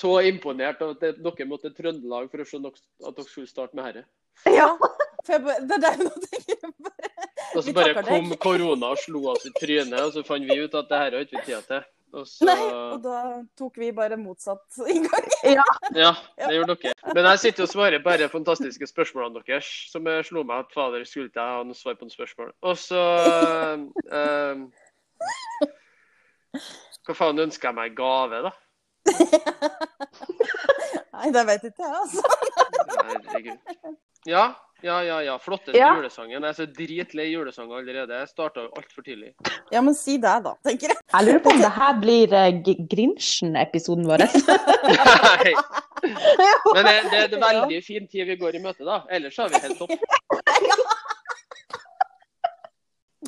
så imponert over at dere måtte til Trøndelag for å se at dere skulle starte med herre. Ja. For jeg bare, det er tenker jeg bare. Og så bare kom deg. korona og slo oss i trynet, og så fant vi ut at det her har ikke vi tid til. Og så Nei, og da tok vi bare motsatt inngang. Ja, det gjorde dere. Men jeg sitter og svarer bare fantastiske spørsmålene deres, som jeg slo meg at fader, skulle ikke jeg ha noe svar på noe spørsmål. Og så um, Hva faen ønsker jeg meg i gave, da? Nei, det vet ikke jeg, altså. Herregud. Ja, ja, ja. ja. den Ja. julesangen. Jeg er så dritlei julesanger allerede. Jeg starta altfor tidlig. Ja, men si det, da, tenker jeg. Jeg lurer på om det her blir uh, Grinchen-episoden vår. Nei. Men det, det er en veldig fin tid vi går i møte, da. Ellers har vi helt topp.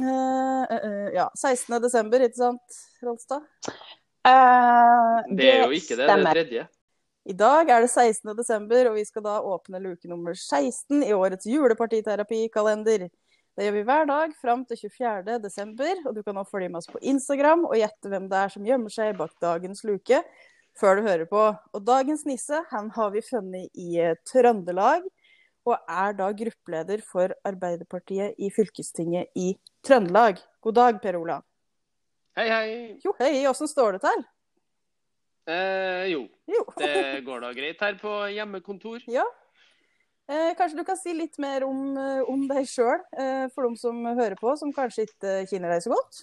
Uh, uh, eh, ja. 16. desember, ikke sant, Rolstad? Eh, Det er jo ikke det. Det er stemmer. tredje. I dag er det 16. desember, og vi skal da åpne luke nummer 16 i årets julepartiterapikalender. Det gjør vi hver dag fram til 24. desember, og du kan nå følge med oss på Instagram og gjette hvem det er som gjemmer seg bak dagens luke, før du hører på. Og dagens nisse han har vi funnet i eh, Trøndelag, og er da gruppeleder for Arbeiderpartiet i fylkestinget i Trøndelag. God dag, Per Olav. Hei, hei. Jo, hei, åssen står det til? Eh, jo, Jo. det går da greit her på hjemmekontor. Ja. Eh, kanskje du kan si litt mer om, eh, om deg sjøl, eh, for de som hører på, som kanskje ikke kjenner deg så godt?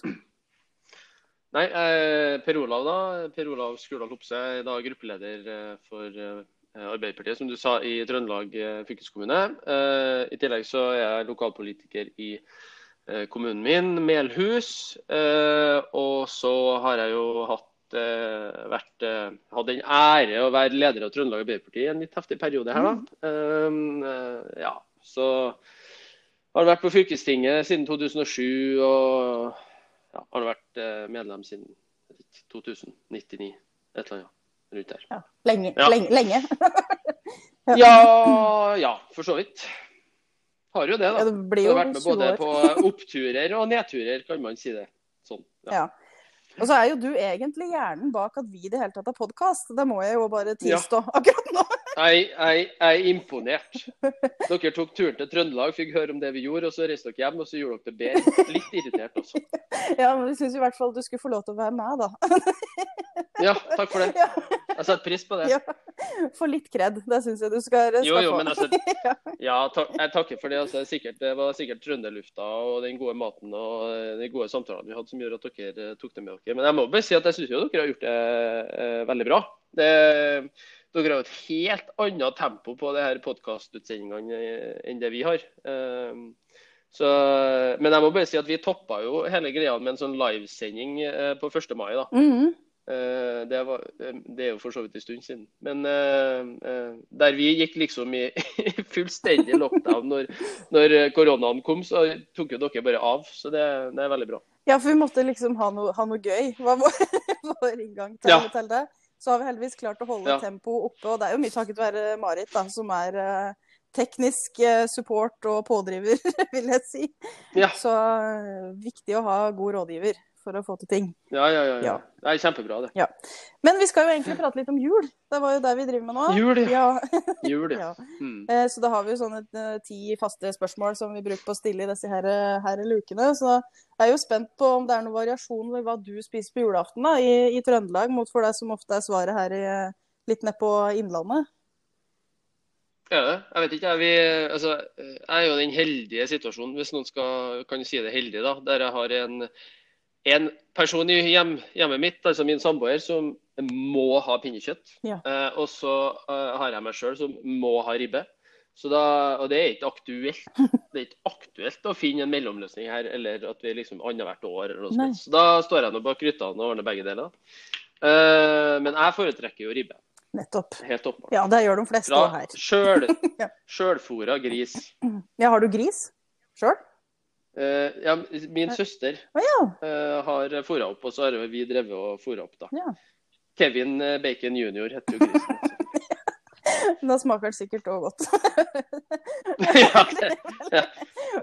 Nei, eh, Per Olav da, Per Olav Skurdal Hopse er da gruppeleder eh, for eh, Arbeiderpartiet, som du sa, i Trøndelag eh, fylkeskommune. Eh, I tillegg så er jeg lokalpolitiker i eh, kommunen min, Melhus. Eh, og så har jeg jo hatt eh, vært, hadde hatt den ære å være leder av Trøndelag Arbeiderparti i en litt heftig periode her, da. Eh, eh, ja, så har vært på fylkestinget siden 2007 og ja, har vært eh, medlem siden 2099. Et eller annet rundt der. Ja. Lenge. Ja. lenge, lenge. Ja, ja, for så vidt. Har jo det, Ja, da. det blir Jeg jo har vært med både på oppturer og nedturer, kan man si det. Sånn. Ja. Ja. Og så er jo du egentlig hjernen bak at vi i det hele tatt har podkast. Det må jeg jo bare tilstå akkurat nå. Jeg, jeg, jeg er imponert. Dere tok turen til Trøndelag, fikk høre om det vi gjorde, og så reiste dere hjem og så gjorde dere det bedre. Litt irritert også. Ja, men vi syns i hvert fall du skulle få lov til å være med, da. Ja, takk for det. Ja. Jeg setter pris på det. Ja. Få litt kred. Det syns jeg du skal, skal Jo, jo, få. men altså, ja, jeg takker for det. Altså, sikkert, det var sikkert trønderlufta og den gode maten og eh, de gode samtalene vi hadde som gjorde at dere eh, tok det med dere. Men jeg må bare si at jeg syns dere har gjort det eh, veldig bra. Det, dere har et helt annet tempo på det her podkastutsendingene eh, enn det vi har. Um, så, men jeg må bare si at vi toppa jo hele greia med en sånn livesending på 1. mai. da. Mhm. Eh, Det, var, eh, det er jo for så vidt en stund siden. Men eh, eh, der vi gikk liksom i fullstendig lockdown når, når koronaen kom, så tok jo dere bare av. Så det, det er veldig bra. Ja, for vi måtte liksom ha noe, ha noe gøy. Var vår, vår inngang til, Ja. til det. Så har vi heldigvis klart å holde Ja. tempoet oppe. Og det er jo mye takket være Marit, da, som er eh, teknisk eh, support og pådriver, vil jeg si. Ja, Så eh, viktig å ha god rådgiver for å få til ting. ja, ja. ja, ja. Ja. Det er kjempebra, det. Men vi skal jo egentlig prate litt om jul. Det var jo det vi driver med nå. Jul, ja. Ja. Jul, ja. ja. Mm. Eh, Så da har vi jo sånne eh, ti faste spørsmål som vi bruker på å stille i disse her, eh, her lukene. Så jeg er jo spent på om det er noen variasjon ved hva du spiser på julaften da, i, i Trøndelag, mot for deg som ofte er svaret her i, litt ned på Innlandet. Ja. Jeg vet ikke. Jeg, vi, altså, jeg er jo i den heldige situasjonen, hvis noen skal, kan si det heldig, da, der jeg har en, en person i hjem, hjemmet mitt, altså min samboer, som må ha pinnekjøtt. Ja. Eh, og så uh, har jeg meg sjøl som må ha ribbe. Så da, og det er ikke aktuelt. Det er ikke aktuelt å finne en mellomløsning her, eller at vi liksom annethvert år eller noe sånt. Så da står jeg nå bak ryttene og ordner begge deler. Uh, men jeg foretrekker jo ribbe. Nettopp. Helt åpenbart. Ja, det gjør de fleste Bra. Her. sjøl, gris. Ja, har du gris sjøl? Eh, ja, min søster uh, ja. eh, har fôra opp, og så har vi drevet og fôra opp, da. Ja. Kevin eh, Bacon jr. heter jo grisen. Da smaker den sikkert òg godt. ja, det, ja.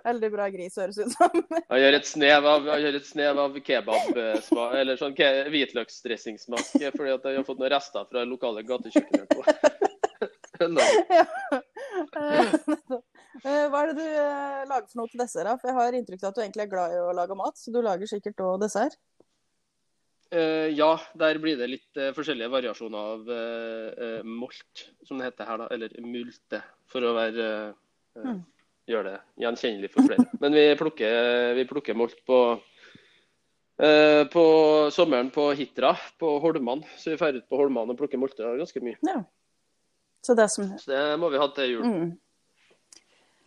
Veldig bra gris, høres ut som. Han gjør et snev av, han et snev av kebabsmak, eller sånn ke- hvitløksdressingsmak, fordi at jeg har fått noen rester fra lokale gatekjøkkenet. på. Nei. Eh, Hva er det du eh, lager for noe til dessert? For jeg har inntrykk av at du egentlig er glad i å lage mat, så du lager sikkert òg dessert? Uh, ja, der blir det litt uh, forskjellige variasjoner av uh, molt, som det heter her, da. Eller multe, for å være Mm. gjøre det gjenkjennelig for flere. Men vi plukker, vi plukker molt på på sommeren på Hitra, på Holman. Så vi drar ut på Holman og plukker molter ganske mye. Ja. Så det som Så det må vi ha til jul. mm.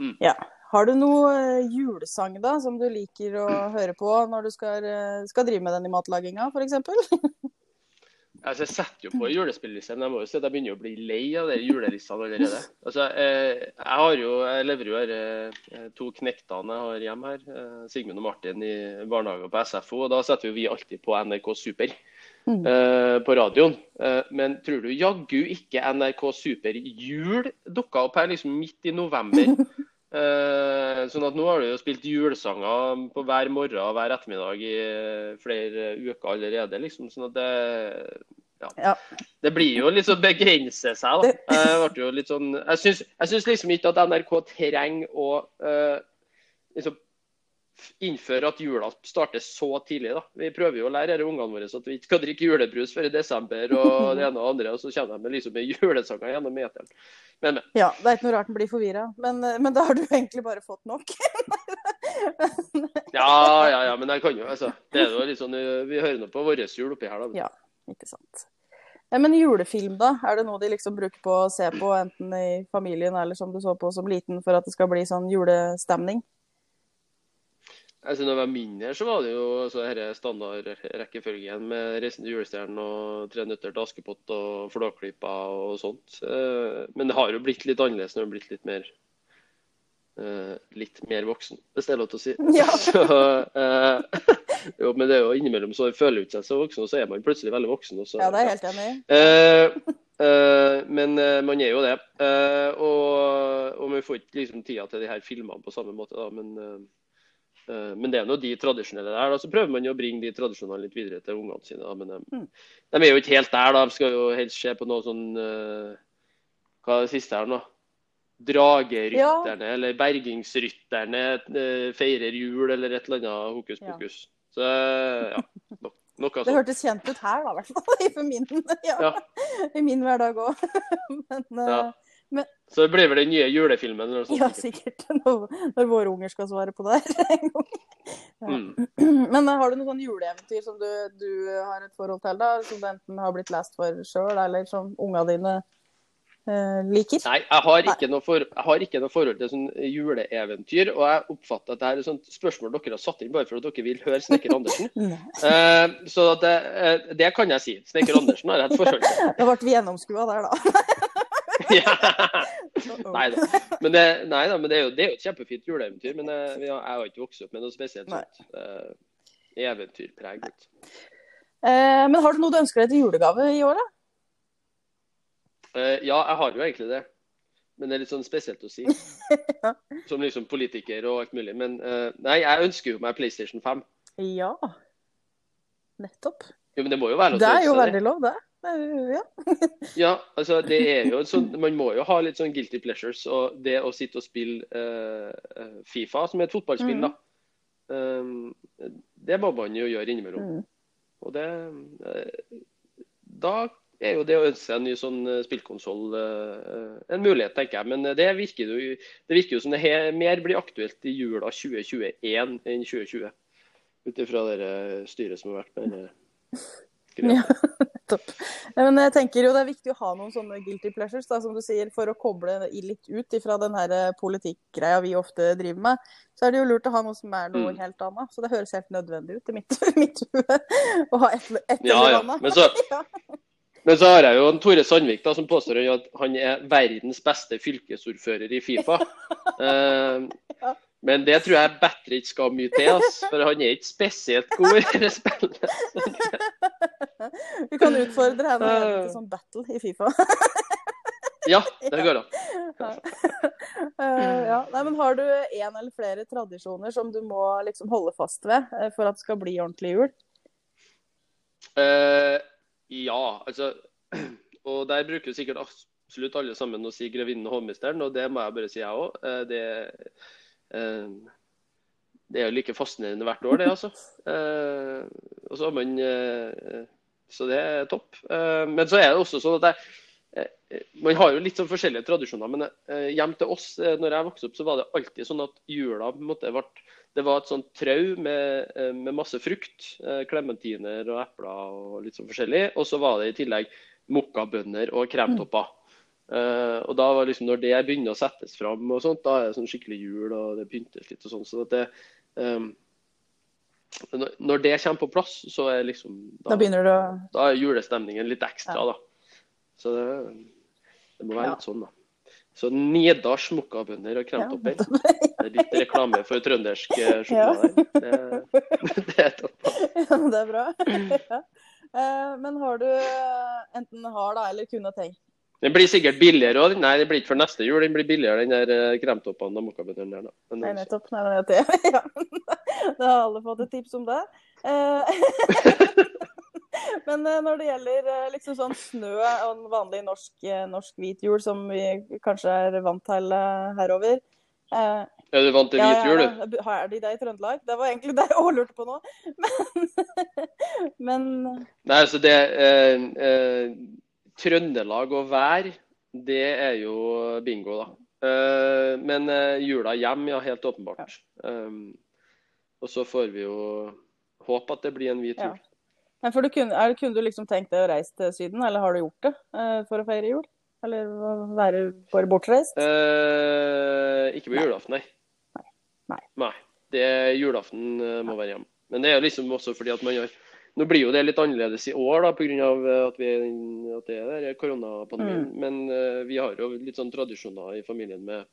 Mm. Ja. Har du noe eh, julesang da, som du liker å høre på når du skal, eh, skal drive med den i matlaginga, f.eks.? Altså, jeg setter jo på julespilleliste, men jeg må jo si at jeg begynner å bli lei av de julelistene allerede. Altså, eh, jeg har jo, jeg lever jo her to knektene jeg har hjemme her, Sigmund og Martin i barnehage og på SFO, og da setter jo vi alltid på NRK Super Mm. på radioen. Men tror du jaggu ikke NRK Super Jul dukka opp her liksom midt i november? Eh, sånn at nå har du jo spilt julesanger på hver morgen og hver ettermiddag i eh, flere uker allerede. liksom, sånn at det ja. Ja. Det blir jo litt sånn begrense seg, da. Jeg, ble jo litt sånn, jeg, syns, liksom ikke at NRK trenger å uh, liksom innføre at jula starter så tidlig. da. Vi prøver jo å lære ungene våre at vi ikke skal drikke julebrus før i desember, og det ene og andre, og så kommer de med liksom med julesanger gjennom meteren. Men, men. Ja, det er ikke noe rart den blir forvirra, men, men da har du egentlig bare fått nok. Ja, ja, ja, men jeg kan jo, altså. Det er jo litt sånn, Vi hører nå på vår jul oppi her, da. Ja. Ikke sant. Ja, men julefilm, da? Er det noe de liksom bruker på å se på, enten i familien eller som du så på som liten, for at det skal bli sånn julestemning? Altså, når jeg var mindre, så var det jo så denne standardrekkefølgen med 'Reisen til julestjernen' og 'Tre nøtter til Askepott' og 'Flåklypa' og sånt. Eh, Men det har jo blitt litt annerledes når du har blitt litt mer eh, litt mer voksen, hvis det er lov til å si. Ja. Så, uh, jo, men det er jo innimellom så føler man seg så voksen, og så er man plutselig veldig voksen. Også. Ja, det er jeg helt enig i. Uh, eh, men man er jo det. Og, og man får ikke liksom tida til de her filmene på samme måte, da. Men, men det er nå de tradisjonelle der. da, Så prøver man jo å bringe de tradisjonene litt videre til ungene sine. da, Men de, Mm. de er jo ikke helt der. da, De skal jo helst se på noe sånn eh, Hva er det siste her nå? Dragerytterne eller Bergingsrytterne eh, feirer jul eller et eller annet hokus Ja. pokus. Så ja, no, noe Det hørtes kjent ut her, da, i hvert fall. I min, ja, Ja. I min hverdag òg. Men eh, Ja. Så det blir vel den nye julefilmen? Eller noe sånt. ja, sikkert. Når, når våre unger skal svare på det her en gang. Ja. Mm. Men eh, har du noe sånn juleeventyr som du, du har et forhold til, da? Som du enten har blitt lest for sjøl, eller som ungene dine eh, liker? Nei, jeg har, ikke noe for, jeg har ikke noe forhold til sånn juleeventyr. Og jeg oppfatter at dette er et sånt spørsmål dere har satt inn bare for at dere vil høre Snekker Andersen. Nei. Eh, så at det, eh, det kan jeg si. Snekker Andersen har jeg et forhold til. Da ble vi gjennomskua der, da. Nei da. Men, det, nei da, men det, er jo, det er jo et kjempefint juleeventyr. Men jeg, jeg har ikke vokst opp med noe spesielt sånt uh, eventyrpreg. Uh. Eh, men har du noe du ønsker deg til julegave i år, da? Uh, ja, jeg har jo egentlig det. Men det er litt sånn spesielt å si. Ja. Som liksom politiker og alt mulig. Men uh, nei, jeg ønsker jo meg PlayStation 5. Ja. Nettopp. Jo, men det må jo være lov Det til å er jo veldig lov, det. Ja. Ja, altså det er jo sånn, Man må jo ha litt sånn guilty pleasures. Og det å sitte og spille eh, Fifa, som er et fotballspill, mm. da, Um, det må man jo gjøre innimellom. Mm. Og det uh, Da er jo det å ønske seg en ny sånn spillkonsoll uh, en mulighet, tenker jeg. Men det virker jo, det virker jo som det mer blir aktuelt i jula 2021 enn 2020. Ut ifra det styret som har vært med. Ja, nettopp. Ja, Men jeg tenker jo det er viktig å ha noen sånne guilty pleasures, da, som du sier, for å koble litt ut ifra den her eh, politikkgreia vi ofte driver med. Så er det jo lurt å ha noe som er noe Mm. helt annet. Så det høres helt nødvendig ut i mitt, mitt hue å ha et, et Ja, eller ja. annet. Men så, Ja. men så har jeg jo en Tore Sandvik da, som påstår at han er verdens beste fylkesordfører i Fifa. uh, Ja. Men det tror jeg Battery ikke skal mye til, ass, for han er ikke spesielt god i det spillet. Vi kan utfordre henne Eh. til sånn battle i Fifa. Ja, det går an. Ja. ja. Nei, men har du en eller flere tradisjoner som du må liksom holde fast ved eh, for at det skal bli ordentlig jul? Uh, ja, altså Og der bruker sikkert absolutt alle sammen å si 'grevinnen og hovmesteren', og det må jeg bare si, jeg òg. Eh, det, eh, det er jo like fascinerende hvert år, det, altså. Eh, og så har man eh, Så det er topp. Eh, men så er det også sånn at jeg eh, man har jo litt sånn forskjellige tradisjoner, men eh, hjem til oss, eh, når jeg vokste opp, så var det alltid sånn at jula på en måte ble Det var et sånt trau med, eh, med masse frukt. eh, Klementiner og epler og litt sånn forskjellig. Og så var det i tillegg mokkabønner og kremtopper. Eh, og da var liksom, Når det begynner å settes fram, og sånt, da er det sånn skikkelig jul, og det pyntes litt og sånn. så at det um, når- det kommer på plass, så er liksom Da da, å da er julestemningen litt ekstra, Ja. da. Så det, det må være litt sånn, da. Så Nidars mokkabønner og kremtopper. Det er litt reklame for trøndersk sjokolade. Ja. Det, det er topp. Ja, det er bra. Ja. Eh, Men har du eh, enten har da, eller kunne tenkt Den blir sikkert billigere òg. Nei, det blir ikke for neste jul. Den blir billigere, den der eh, kremtoppene og mokkabønnene der, da. Men, Nei, nettopp. Nei, men det, ja. Da har alle fått et tips om det. Eh, Men eh, når det gjelder liksom sånn snø og en vanlig norsk, norsk hvit jul, som vi kanskje er vant til herover er du vant til hvit jul, du? Ja, er de det i Trøndelag? Det var egentlig det jeg også lurte på nå. Men, men Nei, altså det eh, eh, Trøndelag og vær, det er jo bingo, da. Eh, men eh, jula hjem, ja, helt åpenbart. Um, og så får vi jo håpe at det blir en hvit Ja. Men du kunne, er, kunne du liksom tenkt deg å reise til Syden, eller har du gjort det eh, for å feire jul? Eller være bare bortreist? Eh, ikke på Nei. julaften, nei. Nei. Det er julaften eh, må være hjemme. Men det er jo liksom også fordi at man har Nå blir jo det litt annerledes i år da, pga. at, vi at det er der koronapandemien. Mm. Men uh, vi har jo litt sånn tradisjoner i familien med,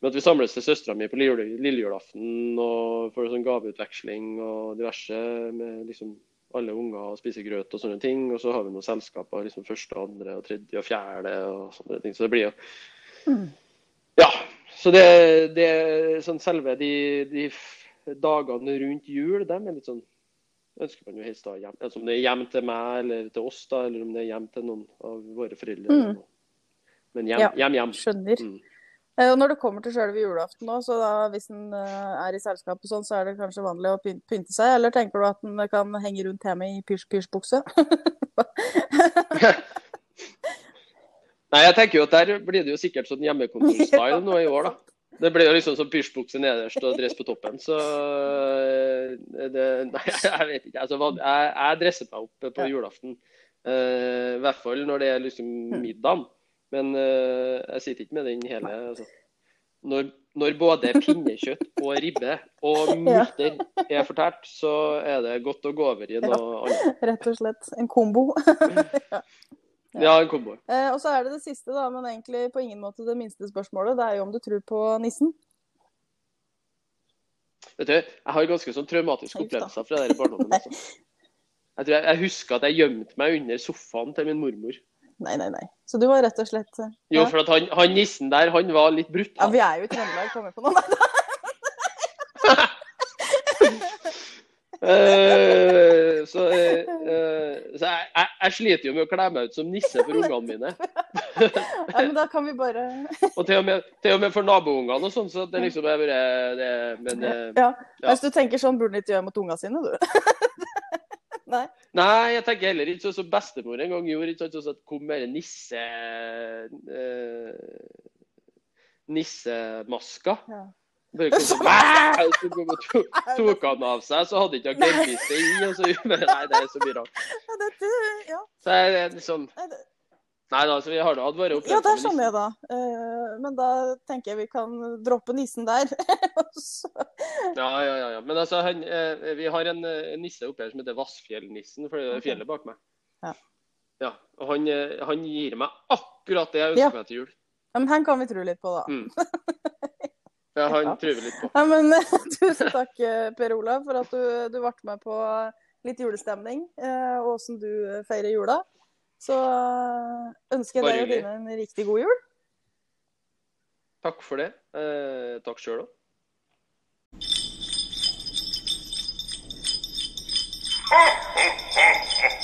med at vi samles til søstera mi på lille, lille julaften og får sånn gaveutveksling og diverse med liksom alle unger og spiser grøt og sånne ting. Og så har vi noen selskaper liksom første, andre, og tredje og fjerde og sånne ting. Så det blir jo Mm. Ja. Så det, det sånn selve de, de dagene rundt jul, dem er litt sånn ønsker man jo helst da hjem. Altså om det er hjem til meg eller til oss, da, eller om det er hjem til noen av våre foreldre. Mm. Men hjem, Ja. hjem, hjem. Skjønner. Mm. Eh, Og når det kommer til selve julaften nå, så da, hvis en eh, er i selskap og sånn, så er det kanskje vanlig å pynte seg? Eller tenker du at en kan henge rundt hjemme i pysj-pysj-bukse? Nei, jeg tenker jo at der blir det jo sikkert sånn hjemmekontorstyle nå i år, da. Det ble jo liksom sånn pysjbukse nederst og dress på toppen. Så eh, det, Nei, jeg vet ikke. Altså, jeg, jeg dresser meg opp på julaften. Uh, I hvert fall når det er liksom middagen. Men uh, jeg sitter ikke med den hele altså. når, når både pinnekjøtt og ribbe og multer er fortært, så er det godt å gå over i noe annet. Rett og slett. En kombo. Ja, en cowboy. Eh, og så er det det siste, da, men egentlig på ingen måte det minste spørsmålet. Det er jo om du tror på nissen. Vet du, jeg har ganske sånn traumatiske opplevelse opplevelser fra i barndommen. Altså. Jeg, tror jeg, jeg husker at jeg gjemte meg under sofaen til min mormor. Nei, nei, nei. Så du var rett og slett ja. Jo, for at han, han nissen der, han var litt brutt. ja, vi er jo i Trøndelag, kommer på Nei, Eh, jeg, sliter jo med å kle meg ut som nisse for ungene mine. Ja, men da kan vi bare Og til og med, til og med for naboungene og sånn. Så det liksom er bare det, Men eh, Ja. Ja. Hvis du tenker sånn, burde du ikke gjøre mot ungene sine, du. Nei. Nei, jeg tenker heller ikke sånn som bestemor en gang gjorde. ikke sånn at kom med nisse... Eh, nissemasker. Ja. Sånn, så to, tok han av seg, så hadde ikke han gerbiste i. og så Nei, det er så mye rart. Ja, ja. Så er er liksom Nei, det- da, så vi har da hatt våre ja, opplevelser der med skjønner jeg da. Uh, men da tenker jeg vi kan droppe nissen der. Ja, ja, ja, ja. Men altså, han, uh, vi har en, uh, nisse oppe her som heter Vassfjellnissen, for det er fjellet bak meg. Ja. Ja, og han, han gir meg akkurat det jeg ønsker Ja. meg til jul. ja, men han kan vi tro litt på, da. Mm. Ja, han ja. truet litt på. Ja, men, tusen takk, eh, Per Olav, for at du, du ble med på litt julestemning eh, og åssen du eh, feirer jula. Så ønsker jeg deg og dine en riktig god jul. Takk for det. Eh, takk sjøl òg. Ha ha ha ha!